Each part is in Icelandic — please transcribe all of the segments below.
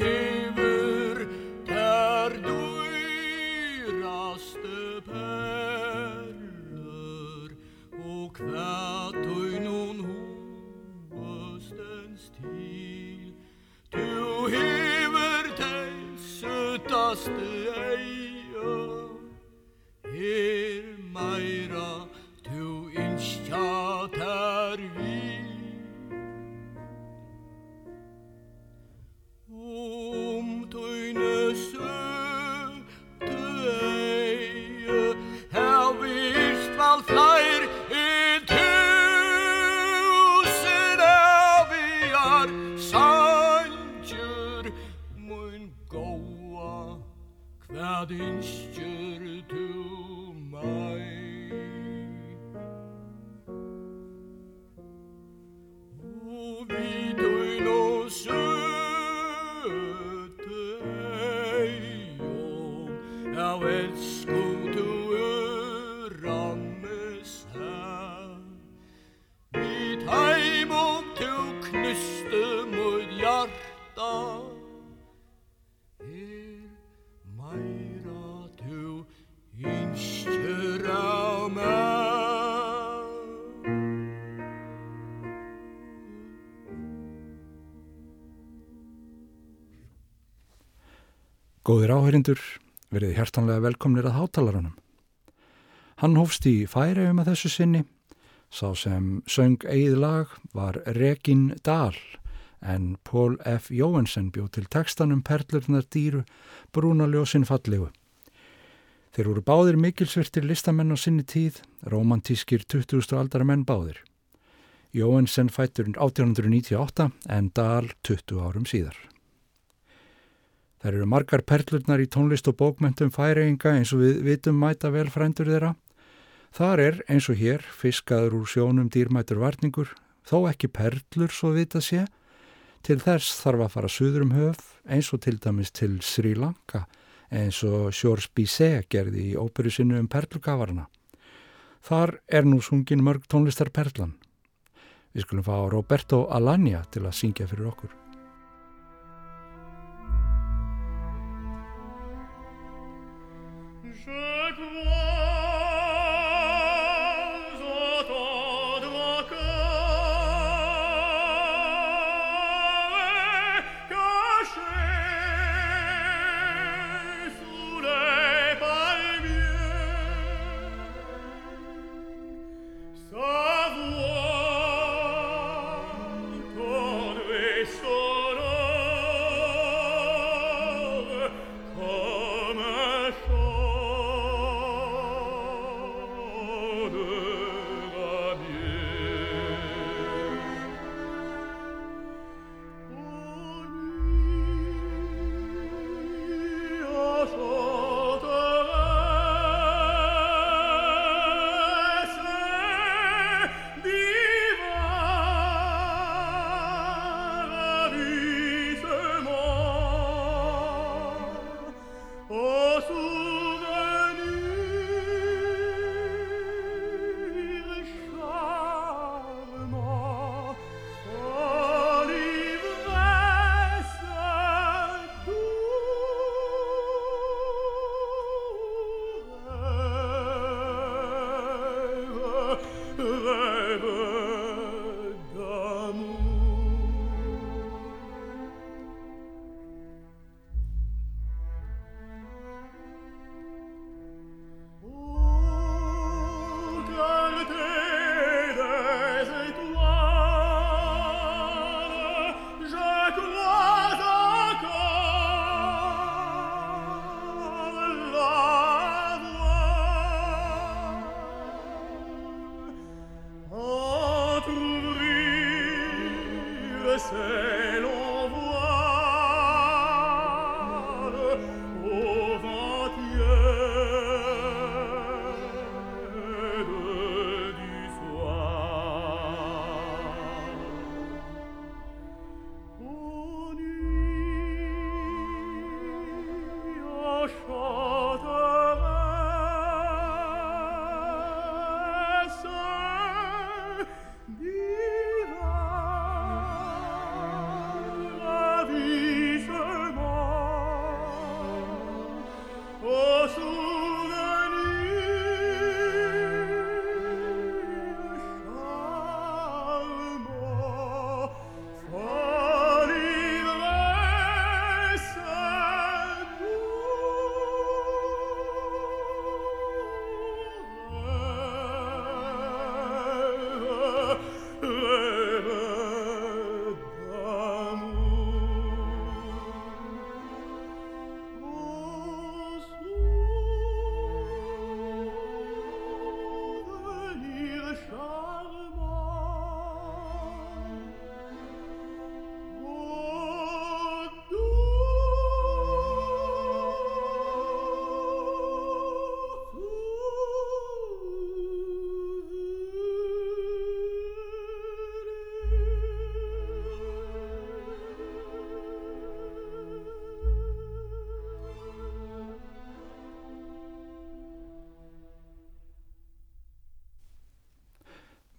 hefur þær dýrastu perlur og hvað þau nún húastens til. Du hefur þessu dastu Góðir áherindur, verið hjartanlega velkomnir að hátalarunum. Hann hófst í færiðum að þessu sinni, sá sem söng eigið lag var Regin Dahl en Paul F. Jóhansen bjóð til textanum Perlurnar dýru Brúna ljósin fallegu. Þeir voru báðir mikilsvirtir listamenn á sinni tíð, romantískir 20. aldara menn báðir. Jóhansen fættur 1898 en Dahl 20 árum síðar. Það eru margar perlurnar í tónlist og bókmentum færeinga eins og við vitum mæta vel frændur þeirra. Þar er eins og hér fiskaður úr sjónum dýrmætur varningur, þó ekki perlur svo vita sé. Til þess þarf að fara suður um höf eins og til dæmis til Sri Lanka eins og Sjórs Bizet gerði í óperu sinu um perlukavarna. Þar er nú sungin mörg tónlistar perlan. Við skulum fá Roberto Alagna til að syngja fyrir okkur.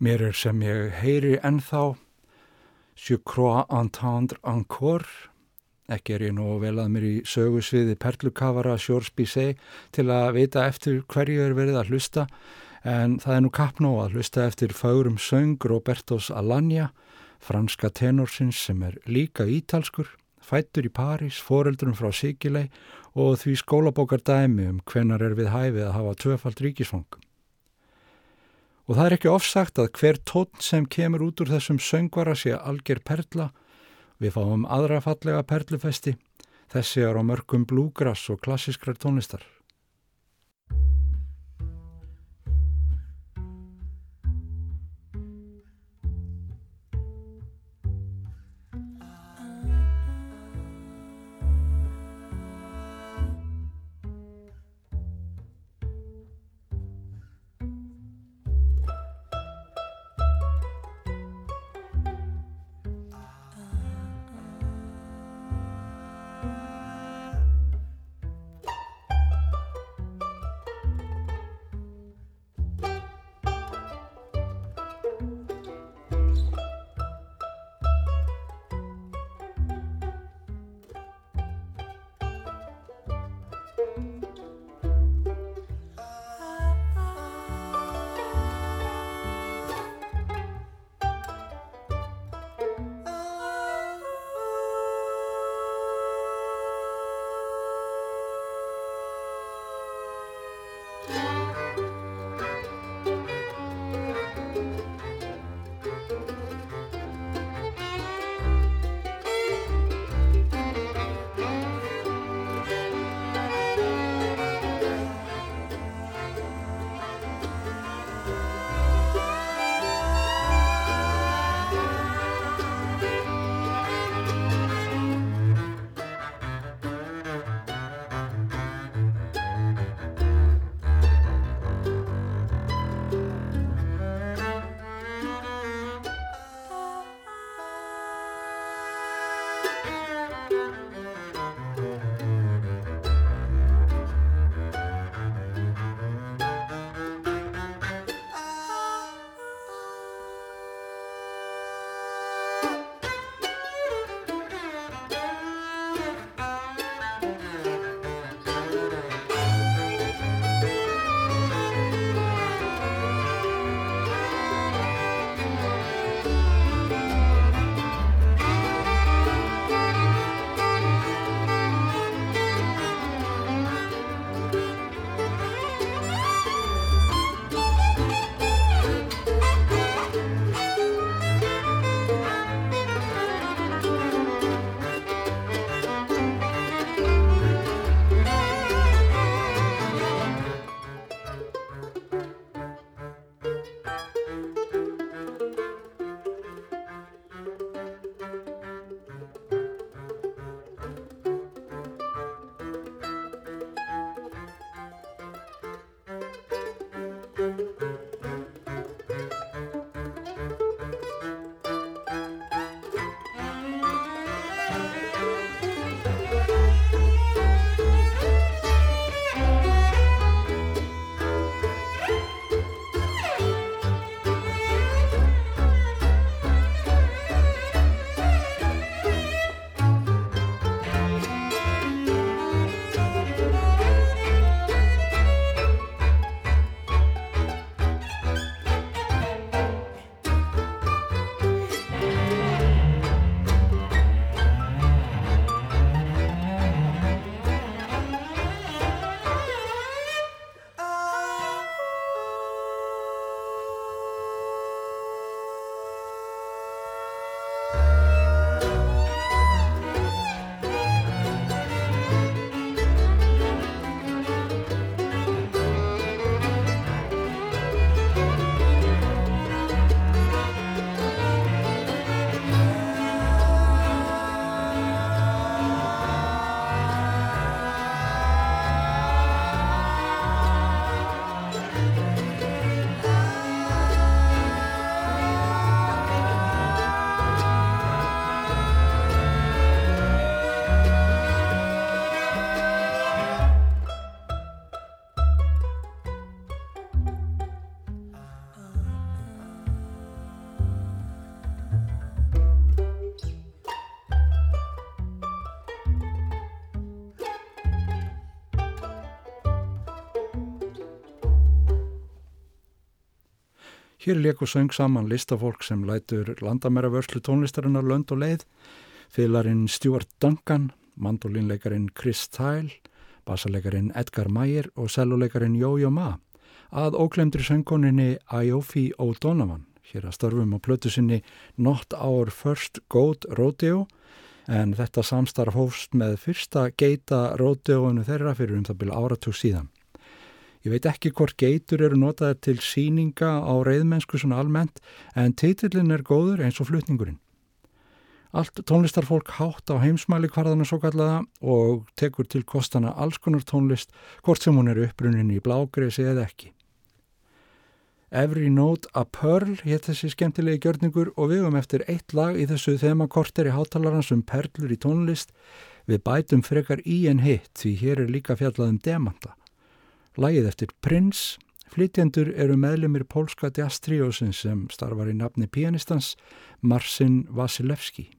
Mér er sem ég heyri ennþá Je crois entendre encore ekki er ég nú vel að mér í sögusviði perlukavara Sjórsbísei til að vita eftir hverju er verið að hlusta en það er nú kappnó að hlusta eftir fárum söng Robertos Alagna, franska tenorsins sem er líka ítalskur, fættur í París, foreldrum frá Sigilei og því skólabókar dæmi um hvenar er við hæfið að hafa tvöfald ríkisfang. Og það er ekki ofsagt að hver tótt sem kemur út úr þessum söngvara sé algjör perla Við fáum aðra fallega perlufesti, þessi er á mörgum blúgras og klassiskrar tónlistar. Hér leku söng saman listafólk sem lætur landamæra vörslu tónlistarinnar lönd og leið, félarinn Stuart Duncan, mandolinleikarin Chris Tyle, bassaleikarin Edgar Meyer og seljuleikarin Yo-Yo Ma, að óklemdri söngkoninni Iofi O'Donovan, hér að störfum á plötu sinni Not Our First Goat Rodeo, en þetta samstarf hófst með fyrsta geita rodeoinu þeirra fyrir um það byrja áratug síðan. Ég veit ekki hvort geitur eru notaðir til síninga á reyðmennsku svona almennt en titillin er góður eins og flutningurinn. Allt tónlistarfólk hátt á heimsmæli kvarðana svo kallaða og tekur til kostana alls konar tónlist hvort sem hún er uppbrunnin í blágresi eða ekki. Every Note a Pearl hétt þessi skemmtilegi gjörningur og við um eftir eitt lag í þessu þemakorter í hátalarans um perlur í tónlist við bætum frekar í en hitt því hér er líka fjallað um demanta. Lægið eftir Prince, flytjendur eru meðlumir pólska jazztríósin sem starfar í nafni pianistans Marcin Vasilevski.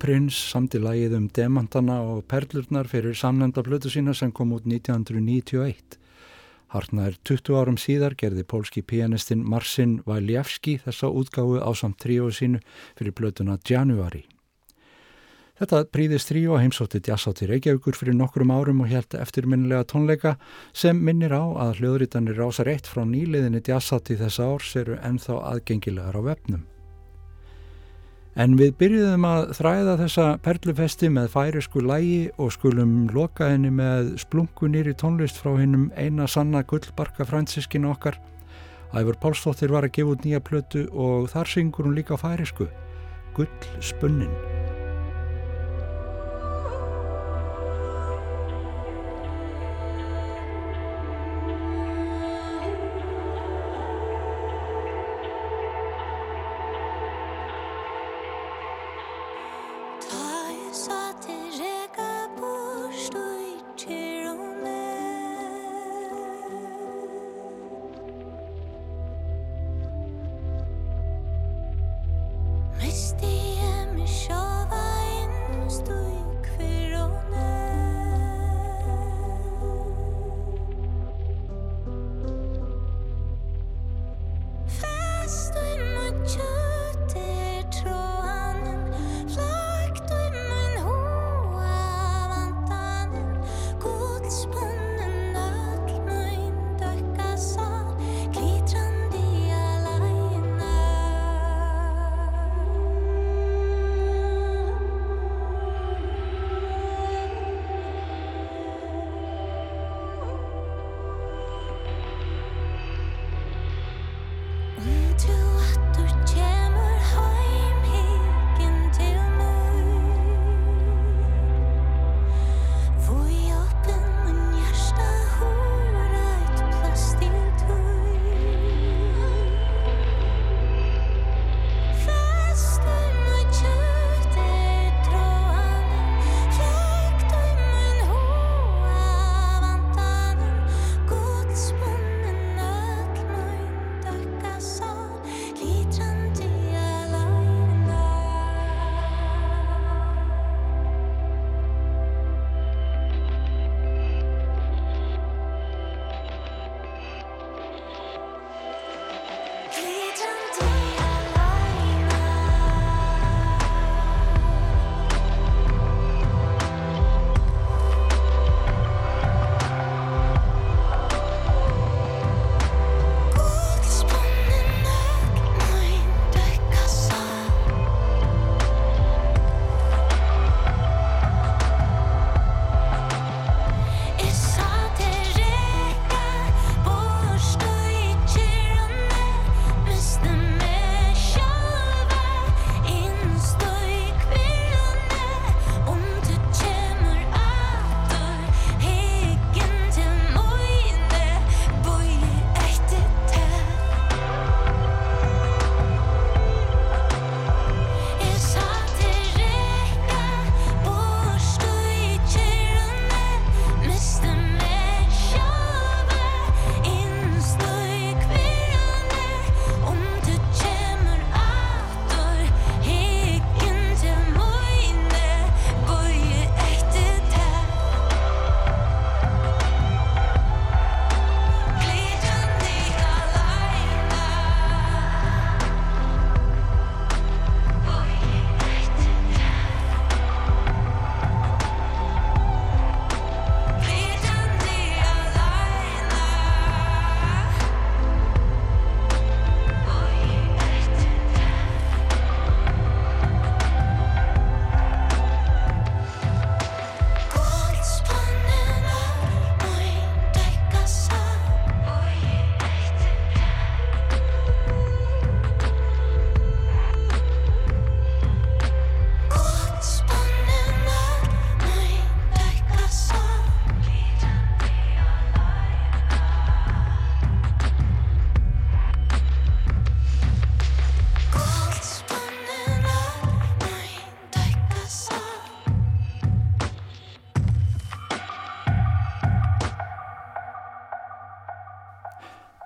Prins samti lagið um demantana og perlurnar fyrir samnenda blötu sína sem kom út 1991. Hartnær 20 árum síðar gerði pólski pianistin Marcin Waljewski þessa útgáfu á samt tríóðu sínu fyrir blötuna January. Þetta príðist og heimsótti jazzátti Reykjavíkur fyrir nokkrum árum og held eftirminnilega tónleika sem minnir á að hljóðrítanir rásar eitt frá nýliðinni jazzátti þessa árs eru ennþá aðgengilegar á vefnum. En við byrjuðum að þræða þessa perlufesti með færisku lægi og skulum loka henni með splunkunir í tónlist frá hennum eina sanna gullbarka fransískinu okkar. Æfur Pálsdóttir var að gefa út nýja plötu og þar syngur hún líka færisku, Gull spunnin.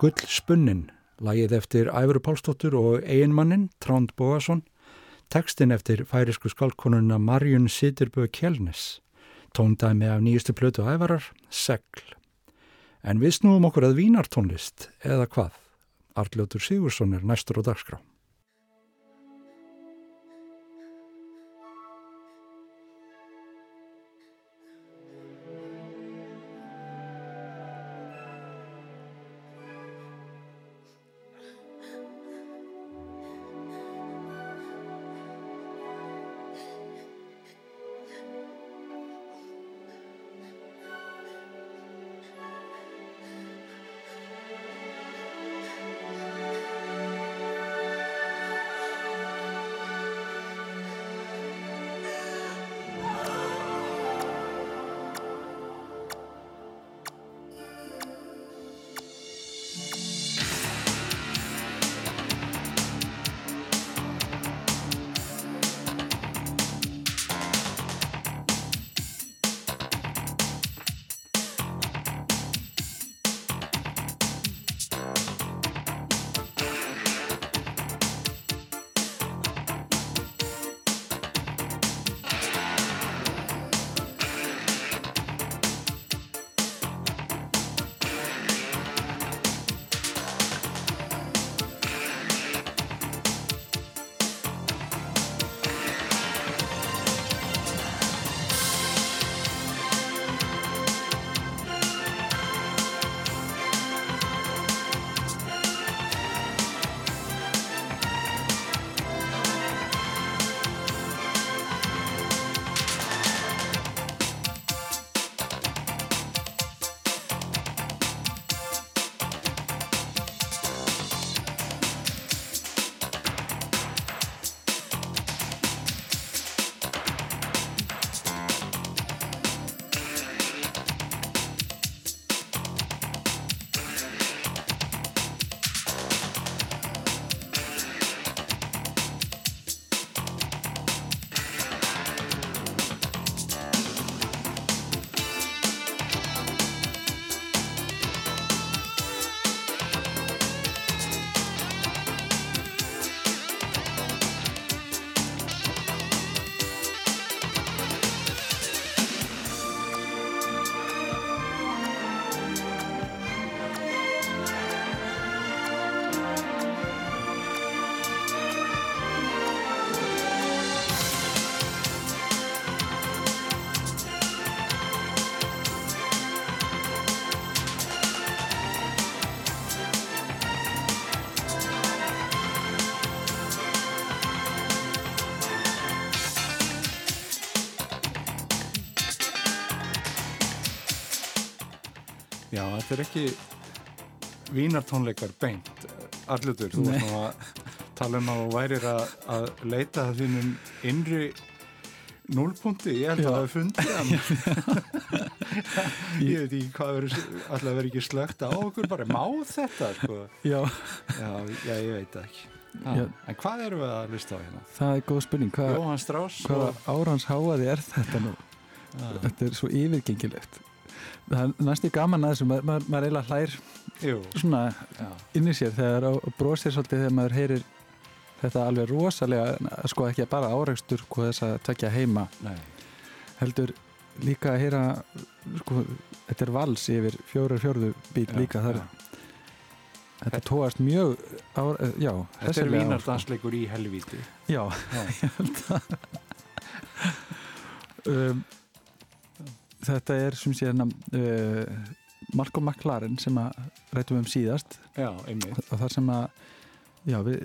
Gull spunnin, lagið eftir Æfuru Pálsdóttur og eiginmannin Tránd Bóasson, Tekstin eftir færisku skálkonuna Marjun Sittirbö Kjellnes, tóndæmi af nýjustu plötu ævarar, Segl. En við snúum okkur að vínartónlist, eða hvað? Arljótur Sigursson er næstur á dagskrá. Já, þetta er ekki vínartónleikar beint. Arlutur, þú varst nú að tala um að þú værir að, að leita það þínum innri núlpunkti. Ég held að það hefur fundið ég veit ekki hvað verður, alltaf verður ekki slögt á okkur, bara má þetta, sko. Já, Já, já ég veit ekki. Ha. En hvað erum við að hlusta á hérna? það er góð spurning. Hvað, hvaða og... árans háaði er þetta nú? Þetta er svo yfirgengilegt. Það er næstu gaman að þessu, maður, maður, maður eiginlega hlær Jú, svona já. inn í sér þegar og, brosir svolítið þegar maður heyrir þetta alveg rosalega, sko ekki bara áreikstur hvað þess að tekja heima Nei. heldur líka að heyra sko, þetta er vals yfir fjóru fjórðu bíl Já, líka þar þetta tóast mjög á, já, Þetta er á, sko. vínardansleikur í helvíti. já, Já. um, þetta er sem sé hérna uh, Malcolm McLaren sem að rættum um síðast. Já, og þar sem að já, við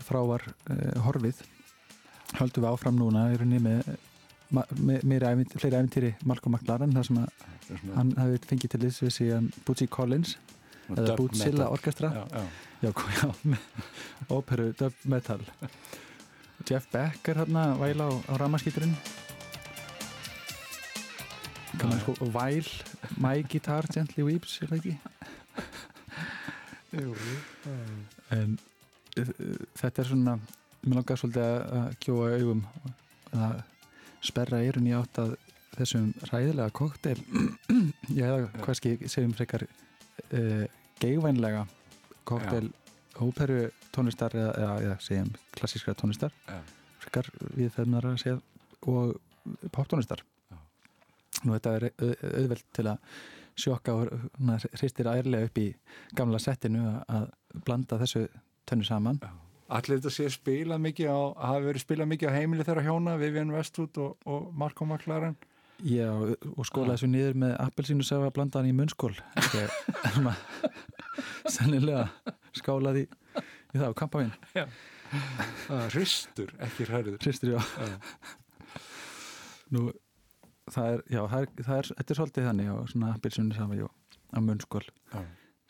frá var uh, horfið höldum við áfram núna í rauninni með, meira ævint, fleiri æfintýri Malcolm McLaren þar sem að hann hafi fengið til þess við síðan Bootsy Collins eða Bootsilla Orkestra Já, já. já, óperu dub metal. Jeff Beck er hérna væla á, á ramaskýturinn kannan sko væl My Guitar Gently Weeps er það ekki? Jú, en uh, þetta er svona mér langar svolítið að, kjóa augum að sperra eirun í átt að þessum ræðilega koktel já, eða hvað skil segjum frekar uh, geigvænlega koktel óperu tónlistar eða, eða, eða segjum klassískra tónlistar Já. frekar við þeirnar að segja og poptónistar Já. Nú þetta er au- auðvelt til að sjokka og hristir ærlega upp í gamla settinu að- blanda þessu tönnu saman. Allir þetta sé spilað mikið á, hafi verið spilað mikið á heimili þeirra hjóna, Vivian Westwood og, og Marko McLaren. Já, og skóla þessu niður með appelsínu sá að blanda hann í munnskól sennilega skálaði í það á kampavinn Hristur, ekki hræður. hristir já. Nú það er, já, það er, það er þetta er svolítið þannig á svona appelsínu sá á munnskól Já.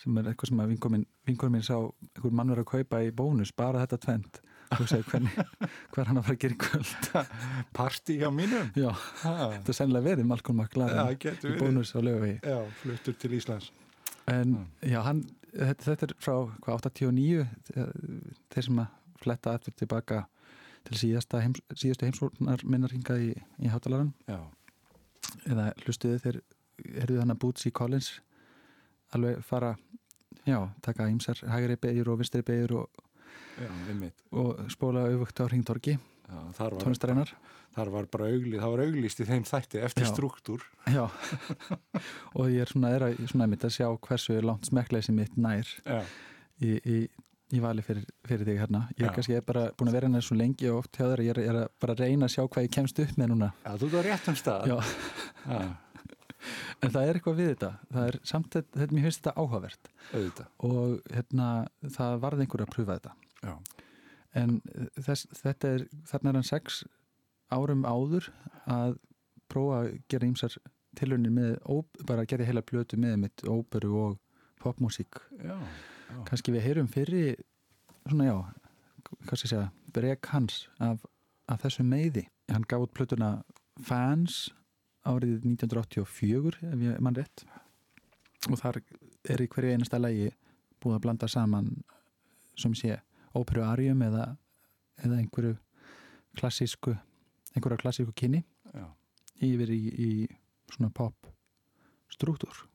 sem er eitthvað sem að vinkomin minn sá einhver mann verið að kaupa í bónus bara þetta tvent og segja hvernig, hver hann að fara að gera í kvöld. Parti hjá mínum. já, Ha, þetta er sennilega verið Malcolm McLaren getur í bónus á lögvegi Já, fluttur til Íslands. en já, hann, þetta, þetta er frá hvað, 89 þeir sem að fletta aftur tilbaka til síðasta heims, síðustu heimsórnar minnar hingað í, í hátalaran Já. Eða hlustuðu þeir erðu þannig að Bootsy Collins alveg fara já, taka ímsar hægri beigir og vinstri beigir og, og spóla auðvögt á hringtorki Já, þar var, þar var bara auglið, það var auglist í þeim þætti eftir Já. struktúr. já og ég er svona, er að, svona einmitt að sjá hversu langt smekkleysi mitt nær í, í, í vali fyrir, fyrir þig hérna. Ég er kannski bara búin að vera hérna svo lengi og oft hjá þér, ég er, er að bara reyna að sjá hvað ég kemst upp með núna. Já, þú ert á réttum stað. en það er eitthvað við þetta. Það er samt, þetta, mér finnst þetta áhugavert. Auðvitað. og hérna það varði einhver að pröfa þetta. Já. en þess, þetta er þarna er hann sex árum áður að prófa að gera ímsar tilhörnir með, bara að gera heila blötu með mitt óperu og popmusík Já. Já. kannski við heyrum fyrir svona já, hvað skal ég segja brek hans af, af þessu meiði. Hann gaf út plötuna Fans árið 1984 ef ég mann rétt. Og þar er í hverju einasta lægi búið að blanda saman sem sé óperu arjum eða, eða einhverju klassísku einhverja klassísku kynni yfir í, í svona pop struktúr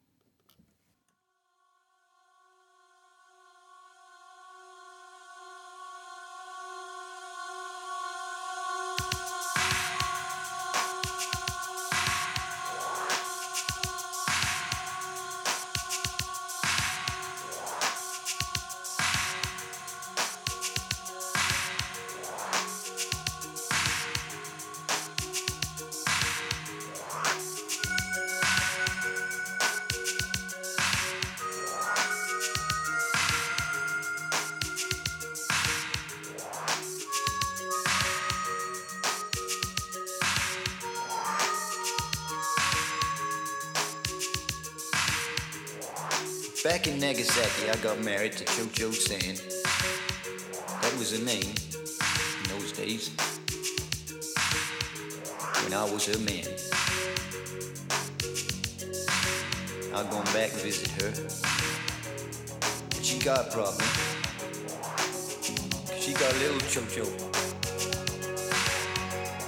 Back in Nagasaki, I got married to Chocho San. That was her name in those days. When I was her man. I've gone back to visit her. But she got a problem. She got a little Chocho.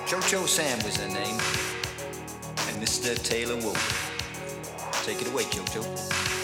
Chocho Sam was her name. And Mr. Taylor Wolf. Take it away, Chocho. sir.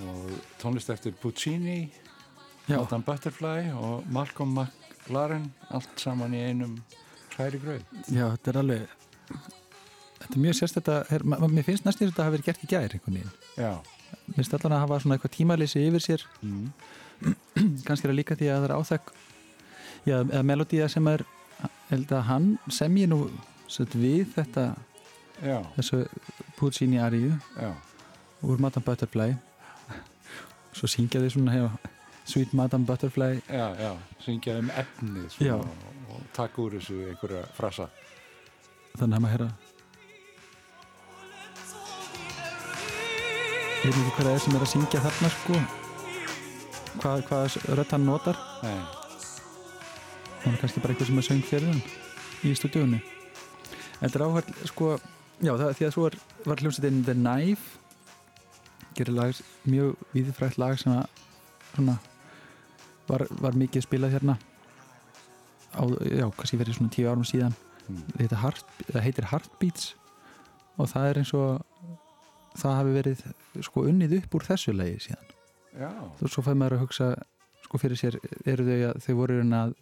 Og tónlist eftir Puccini, Madame Butterfly og Malcolm McLaren, allt saman í einum hræri gröð. já, þetta er alveg þetta er mjög sérst þetta er, ma- mér finnst næstum þetta að hafa verið gert í gær einhvern veginn Já. mér finnst allan að hafa svona eitthvað tímaleysi yfir sér Mm. kannski er það líka því að það er áþekk já, eða melodía sem er held að hann semji nú sett, við þetta Já, þessu Puccini já, úr Madame Butterfly svo syngja þau svona hefur Sweet Madame Butterfly. Já, já, syngja um svona, og, og taka úr þessu einhverja frasa. þannig að maður heyra. Ég veit ekki hvað það er sem er að syngja þarna sko. Hvað, hvað rödd hann notar. Nei, hann er kannski bara eitthvað sem er söng fyrir hann í stúdíunni þetta er áhverð sko já það, því að svo er, var hljómsveitin The Knife gerir lag, mjög viðfrætt lag sem að svona var, var mikið spilað hérna á, já, kannski verið svona tíu árum síðan. Mm. þetta heart, það heitir Heartbeats og það er eins og það hafi verið sko unnið upp úr þessu lagi síðan. Já, og svo fæði maður að hugsa sko fyrir sér eru þau að þau voru að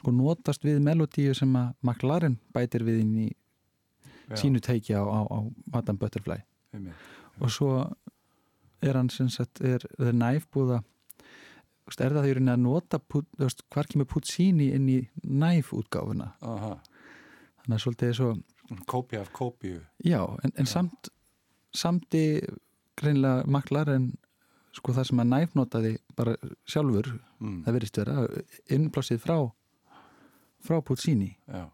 sko notast við melodíu sem að McLaren bætir við inn í já, sínu teiki á, á, á Madame Butterfly. Einmitt. og svo er hann sem sagt er The Knife búið að þú veist, er það því að nota hvar kemur Puccini inn í Knife útgáfuna Aha, þannig að svolítið er svo kópja af kópju. já en, en samt samti greinlega McLaren sko það sem að Knife notaði bara sjálfur Mm. það verðist vera innblásið frá frá Puccini Já,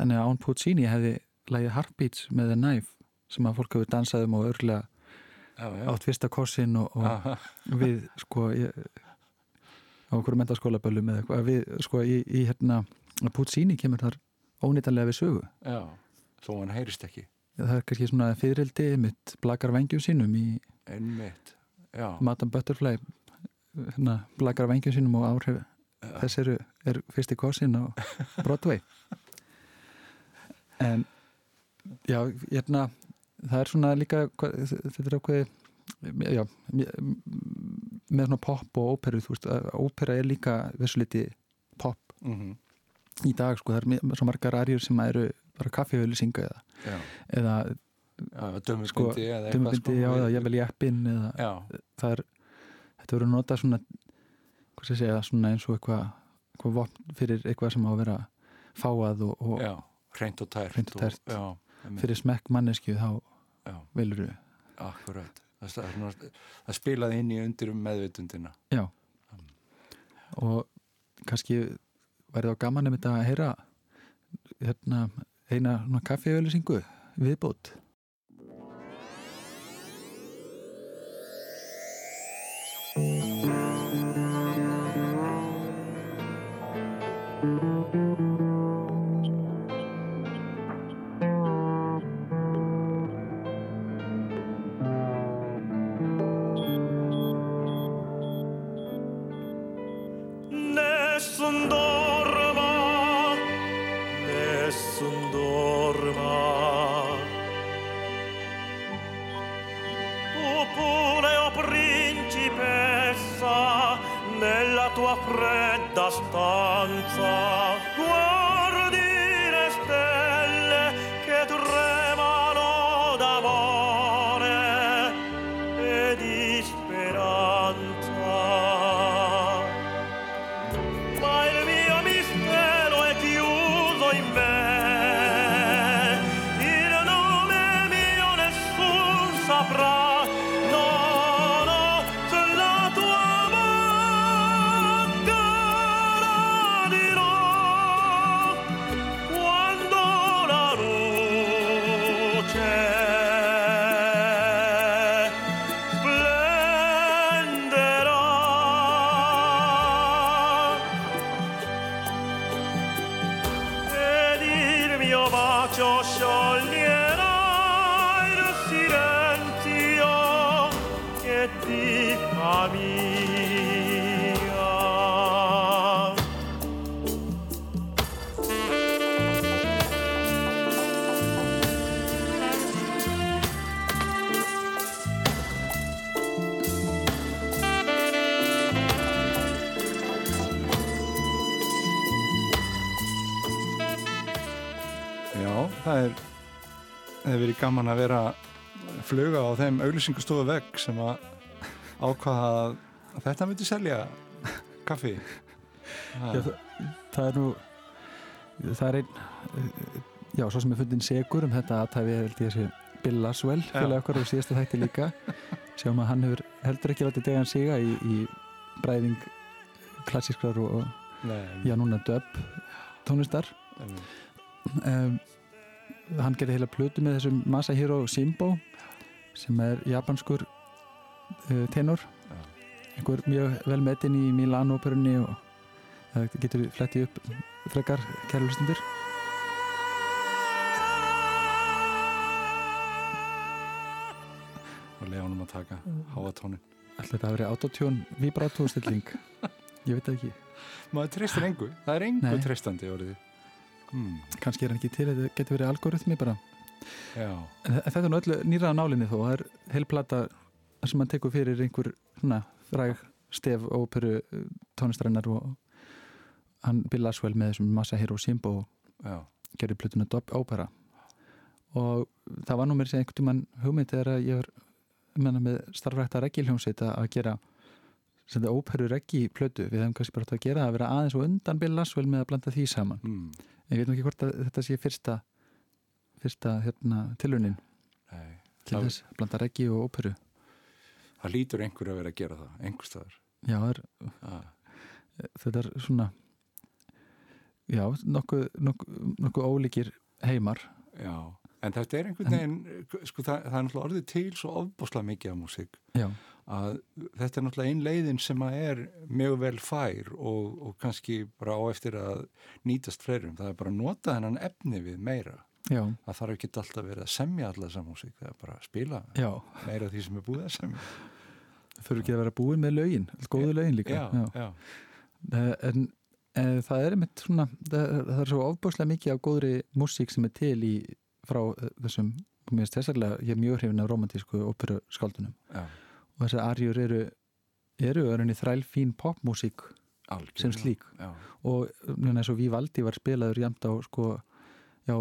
þannig að án Puccini hefði lægið Heartbeats með The Knife sem að fólk hefur dansað um og örglega já, já. Átt fyrsta korsin og, og við sko ég, á okkur mentaskólaböllum eða eitthvað við sko í, í hérna Puccini kemur þar ónýtanlega við sögu. Já, þó hann heyrist ekki. það er kannski svona fyririldi mitt blakar vengjum sínum í Einmitt, já. Madame Butterfly hérna, blakar vengjum sínum og áhrif þess eru, er fyrsti korsin á Broadway. En já, hérna það er svona líka þetta er ákveði já, með svona pop og óperu þú veist, ópera er líka þessu liti pop Mm í dag sko, það er svo margar arjur sem eru bara kaffihauðlýsinga eða, Já, eða dömubindi Sko, eða dömubindi, já, eða jafnvel jeppin eða Já, það er, þetta verður notað svona hvað sé ég segja, svona eins og eitthvað vopn fyrir eitthvað sem á að vera fáað og, og hreint og tært. Og tært. einmitt, fyrir smekk mannesku þá velur við akkurat. Það, það, það, spilaði inn í undir um meðvitundina. Já. Og kannski væri þá gaman um þetta að heyra hérna, eina kaffeauðlýsingu viðbót gaman að vera fluga á þeim auglýsingastofu vegg sem að ákvaða að þetta myndi selja kaffi. Já, það, það er nú það er einn já, svo sem er fundin segur um þetta að það við held ég að sé Bill Laswell fyrir okkur á síðasta þætti líka. Sjáum að hann hefur heldur ekki látið degan siga í, í bræðing klassískrar og Nei, já núna dub tónlistar. Um, hann gerði heila plötu með þessum Masahiro Shimbo sem er japanskur uh, tenor. Já. einhver mjög vel metinn í Milán óperunni og það getur flettið upp frekar kærlustundir og leiða honum að taka háa tónin ætla þetta að vera autotune vibrato stilling ég veit það ekki, maður treystir engu, það er engu treystandi orðið hmm. kannski er hann ekki til þetta getur verið algoritmi bara. Já, en þe- þetta er nú öllu nýra á nálinni þó það er heil plata sem hann tekur fyrir einhver svona fræg stef óperu uh, tónlistarinnar og hann Bill Laswell með þessum Masahiro Shimbo já, gerði plötuna Dub Opera. Og það var nú mér sem einhvern tímann hugmynd þegar að ég var menna, með starfrækta reggi hljómsveit að gera sem þetta óperu reggi plötu við hefum kannski bara átt að gera að vera aðeins og undan Bill Laswell með að blanda því saman. Hmm. En ég veit nú ekki hvort að þetta sé fyrsta fyrsta hérna, tilunin Nei, til Það- þess blanda reggi og óperu. Það lítur einhver að vera að gera það, einhver staðar. Já, er, ah. þetta er svona já, nokkuð nokkuð, nokkuð ólíkir heimar. Já, en þetta er einhvern veginn sko það, það er náttúrulega orðið til svo ofbáslega mikið af músík. Já, að þetta er náttúrulega ein leiðin sem að er mjög vel fær og, og kannski bara á eftir að nýtast fleirum, það er bara að nota þennan efni við meira, já, það þarf ekki alltaf verið að semja alla þessa músík, það er bara að spila já. meira því sem er búið að semja. Þurfi ekki að vera búin með lögin góðu lögin líka. Já, Eh, en e, það er einmitt svona það, það er svo ofbúslega mikið af góðri músík sem er til í frá eh, þessum, mér finnst þessarlega ég er mjög hrifin af romantísku óperu skáldunum já, og þessar arjur eru eru örinni þræl fín popmúsík algjörlega. sem slík. já, og núna eins og Vivaldi var spilaður jæmt á sko já,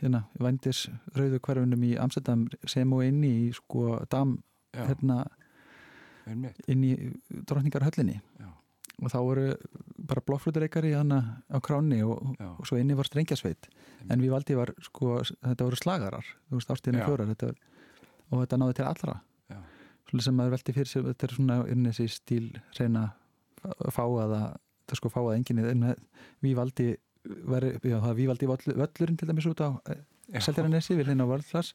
hérna, vændis rauðu hverfunum í Amsterdam sem og inn í sko dam já, hérna inn í drottningarhöllinni. Já. og þá voru bara blokkflutureikari hana á kráni og, og svo inni var strengjasveit en við valdi var sko, þetta voru slagarar. Þú veist ástíðinu fjórar þetta, var- og þetta náði til allra sem maður velti fyrir sig þetta er svona inn þessi stíl reyna að fá að það sko fá að enginn en við valdi veri, já, við valdi völlurinn til dæmis út á Já. Seltjarnesi við hlýna á Vörðlas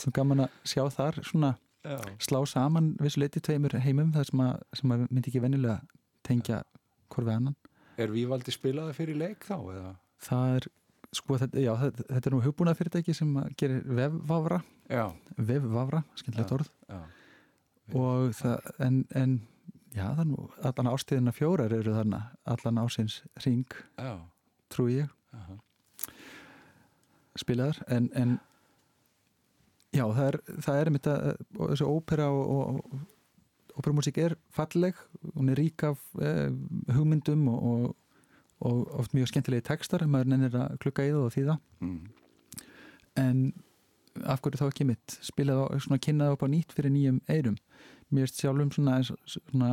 svo gaman að sjá þar svona já, slá saman vissu leiti tveimur heimum þar sem að, sem að myndi ekki venjulega tengja hvort við annan. Er Vívaldi spilaði fyrir leik þá eða? það er, sko, þetta, já, þetta, þetta er nú hugbúnað fyrirtæki sem gerir vefvafra. Já, vefvafra, skemmtilegt orð. já, og það, en, en já, nú, allan ástíðina fjórar eru þarna, allan ásins ring, já, trúi ég. Aha, spilaðar, en, en já, það er það er mitt að, og þessi ópera og, og, óperamúsík er falleg, hún er rík af eh, hugmyndum og, og, og oft mjög skemmtilegi textar, maður nennir að klukka í það og þýða. Mm, en af hverju þá ekki mitt? Spilað á, svona kynnað upp á nýtt fyrir nýjum eirum mér erst sjálfum svona, svona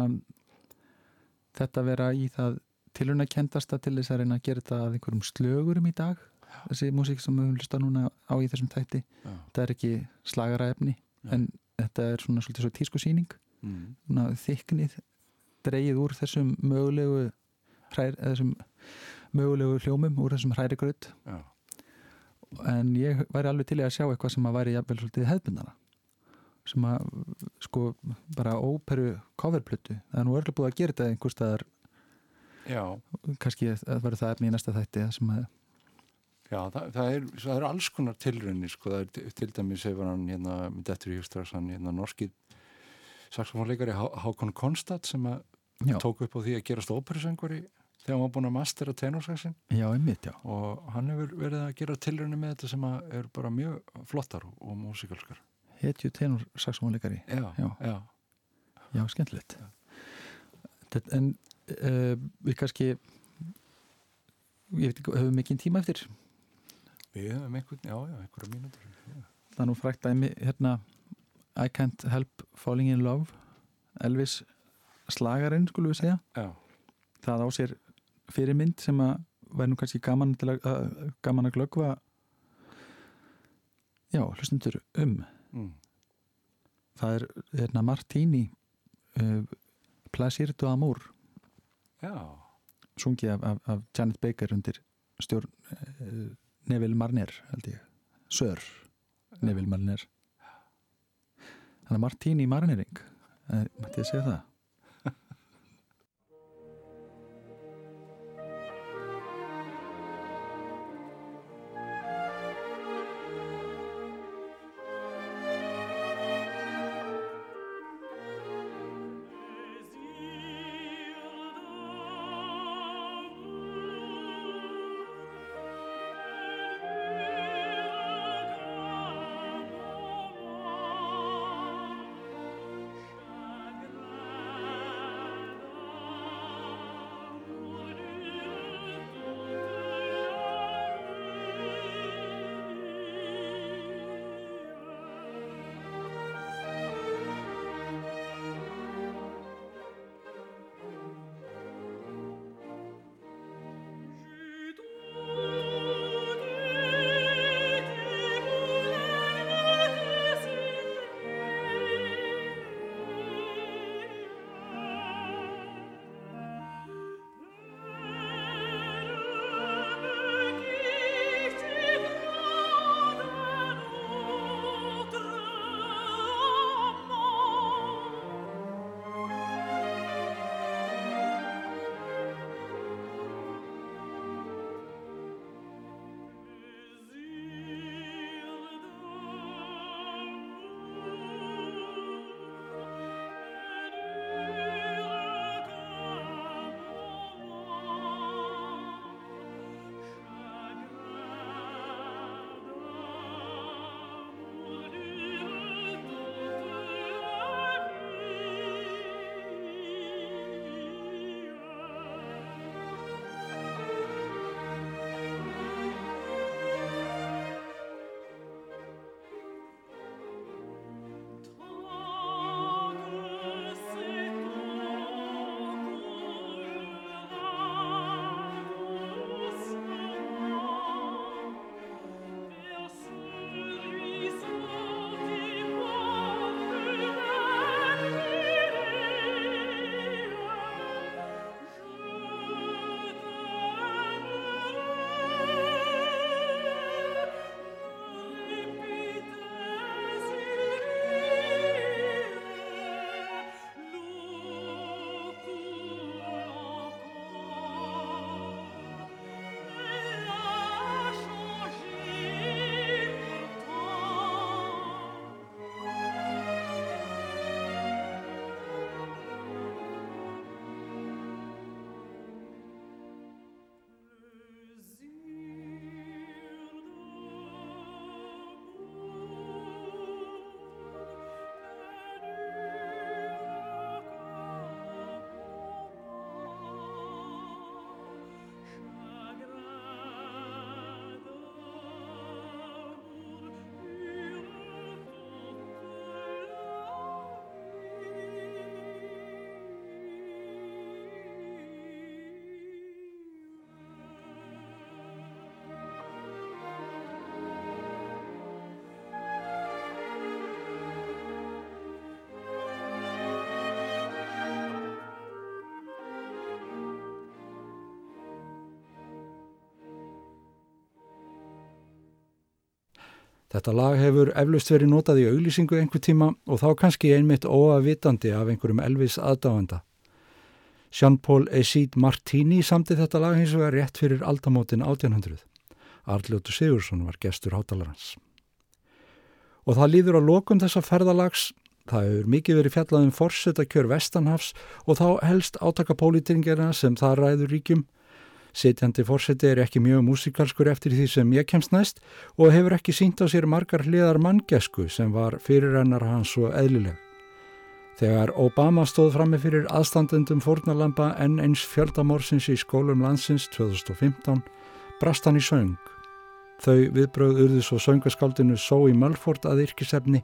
þetta vera í það tilhörna kendasta til þess að reyna að gera þetta að einhverjum slögurum í dag. Þessi músík sem við höfum hlusta núna á í þessum þætti já, þetta er ekki slagaraefni Já. en þetta er svona svolítið svo tísku síning mm, svona þyknið dreigið úr þessum mögulegu hrær, eða þessum mögulegu hljómum úr þessum hræri gröð já, en ég væri alveg til að sjá eitthvað sem að væri jafnvel svolítið hefðbundana sem að sko bara óperu coverplötu, það er nú örgulega búið að gera þetta einhver staðar, já, kannski að verður það efni í næsta þætti að, já það, það, er, það er alls konar tilraunir sko, það er til- dæmis hefur hann hérna, með Dettur Hjóstraðs, hann hérna norski saxofónleikari Há- Hákon Konstad sem að já, tók upp á því að gerast óperusöngvari þegar hann var búin að mastera tenorsaxin já, einmitt, já. Og hann hefur verið að gera tilraunir með þetta sem að er bara mjög flottar og, músikalskar hetju tenor saxofónleikari já, Já. já, já, skemmtilegt. Þetta, en uh, við kannski ég veit ekki, höfum mikið tíma eftir? Við höfum einhvern, já, já, einhverja mínútur. Já. það er nú frækt dæmi hérna I can't help falling in love Elvis slagarinn skulum við segja. Já, það á sér fyrirmynd sem að væri nú kannski gaman, að, að, gaman að glöggva já, hlustundur um. Mm. það er hérna Martini uh, Plaisir du Amour. Já, sungið af, af, af Janet Baker undir stjórn uh, Neville Marner held ég, Sör Neville Marner. Þannig að Martini Marnering. Uh, mætti ég segja það Þetta lag hefur eflaust verið notað í auglýsingu einhver tíma og þá kannski einmitt óavitandi af einhverjum Elvis aðdáenda. Jean-Paul Esid Martini samti þetta lag hins vegar rétt fyrir aldamótin 1800. Arljótu Sigursson var gestur hátalarans. Og það líður á lokum þessa ferðalags, það hefur mikið verið fjallað um forsetta kjör Vestanhafs og þá helst átakapólítingarna sem það ræður ríkjum, Sitjandi fórseti er ekki mjög músikalskur eftir því sem ég kemst næst og hefur ekki sínt á sér margar hliðar manngesku sem var fyrirrennar hans og eðlileg. Þegar Obama stóð frammi fyrir aðstandendum fórnalampa enn eins fjöldamórsins í skólum landsins 2015 brast hann í söng. Þau viðbröð urðu svo söngaskáldinu Zoe Mulford að yrkisefni.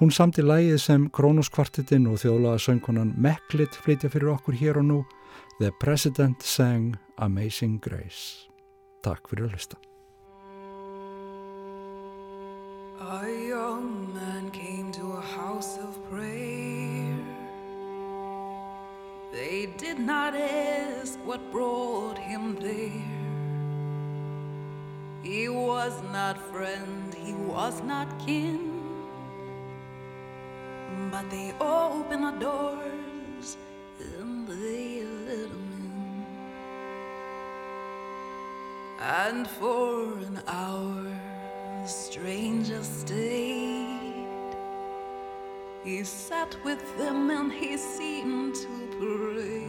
Hún samti lægið sem Kronoskvartetinn og þjólaða söngkonan Meklit flytja fyrir okkur hér og nú. The President sang Amazing Grace. Takk fyrir að hlusta. A young man came to a house of prayer. They did not ask what brought him there. He was not friend, he was not kin. But they opened the doors and they let him And for an hour the stranger stayed. He sat with them and he seemed to pray.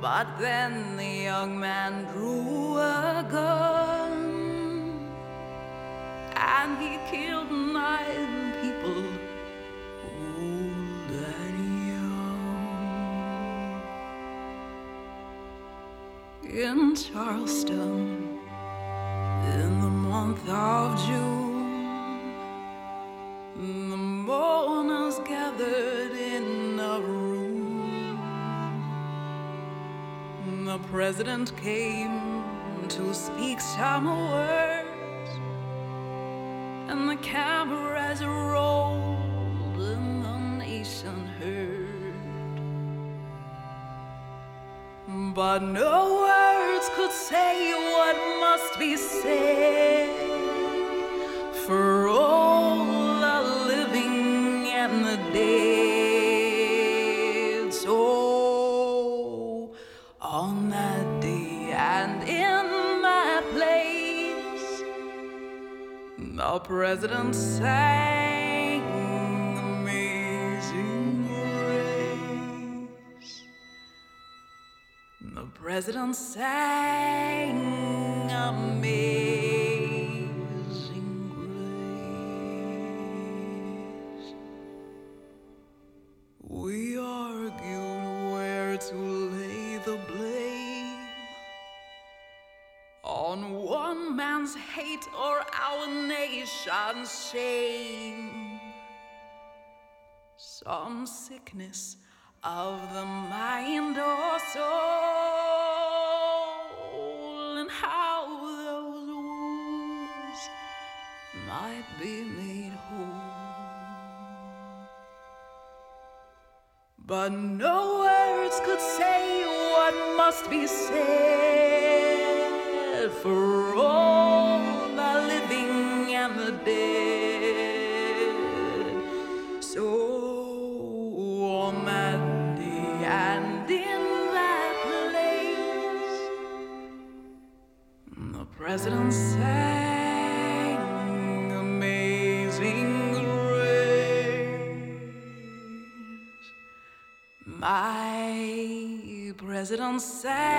But then the young man drew a gun and he killed nine people, In Charleston, in the month of June, the mourners gathered in a room. The president came to speak some words, and the cameras rolled, But no words could say what must be said for all the living and the dead. So on that day and in that place, the president sang president sang Amazing Grace. We argued where to lay the blame on one man's hate or our nation's shame. Some sickness of the mind or soul, must be said My president sang Amazing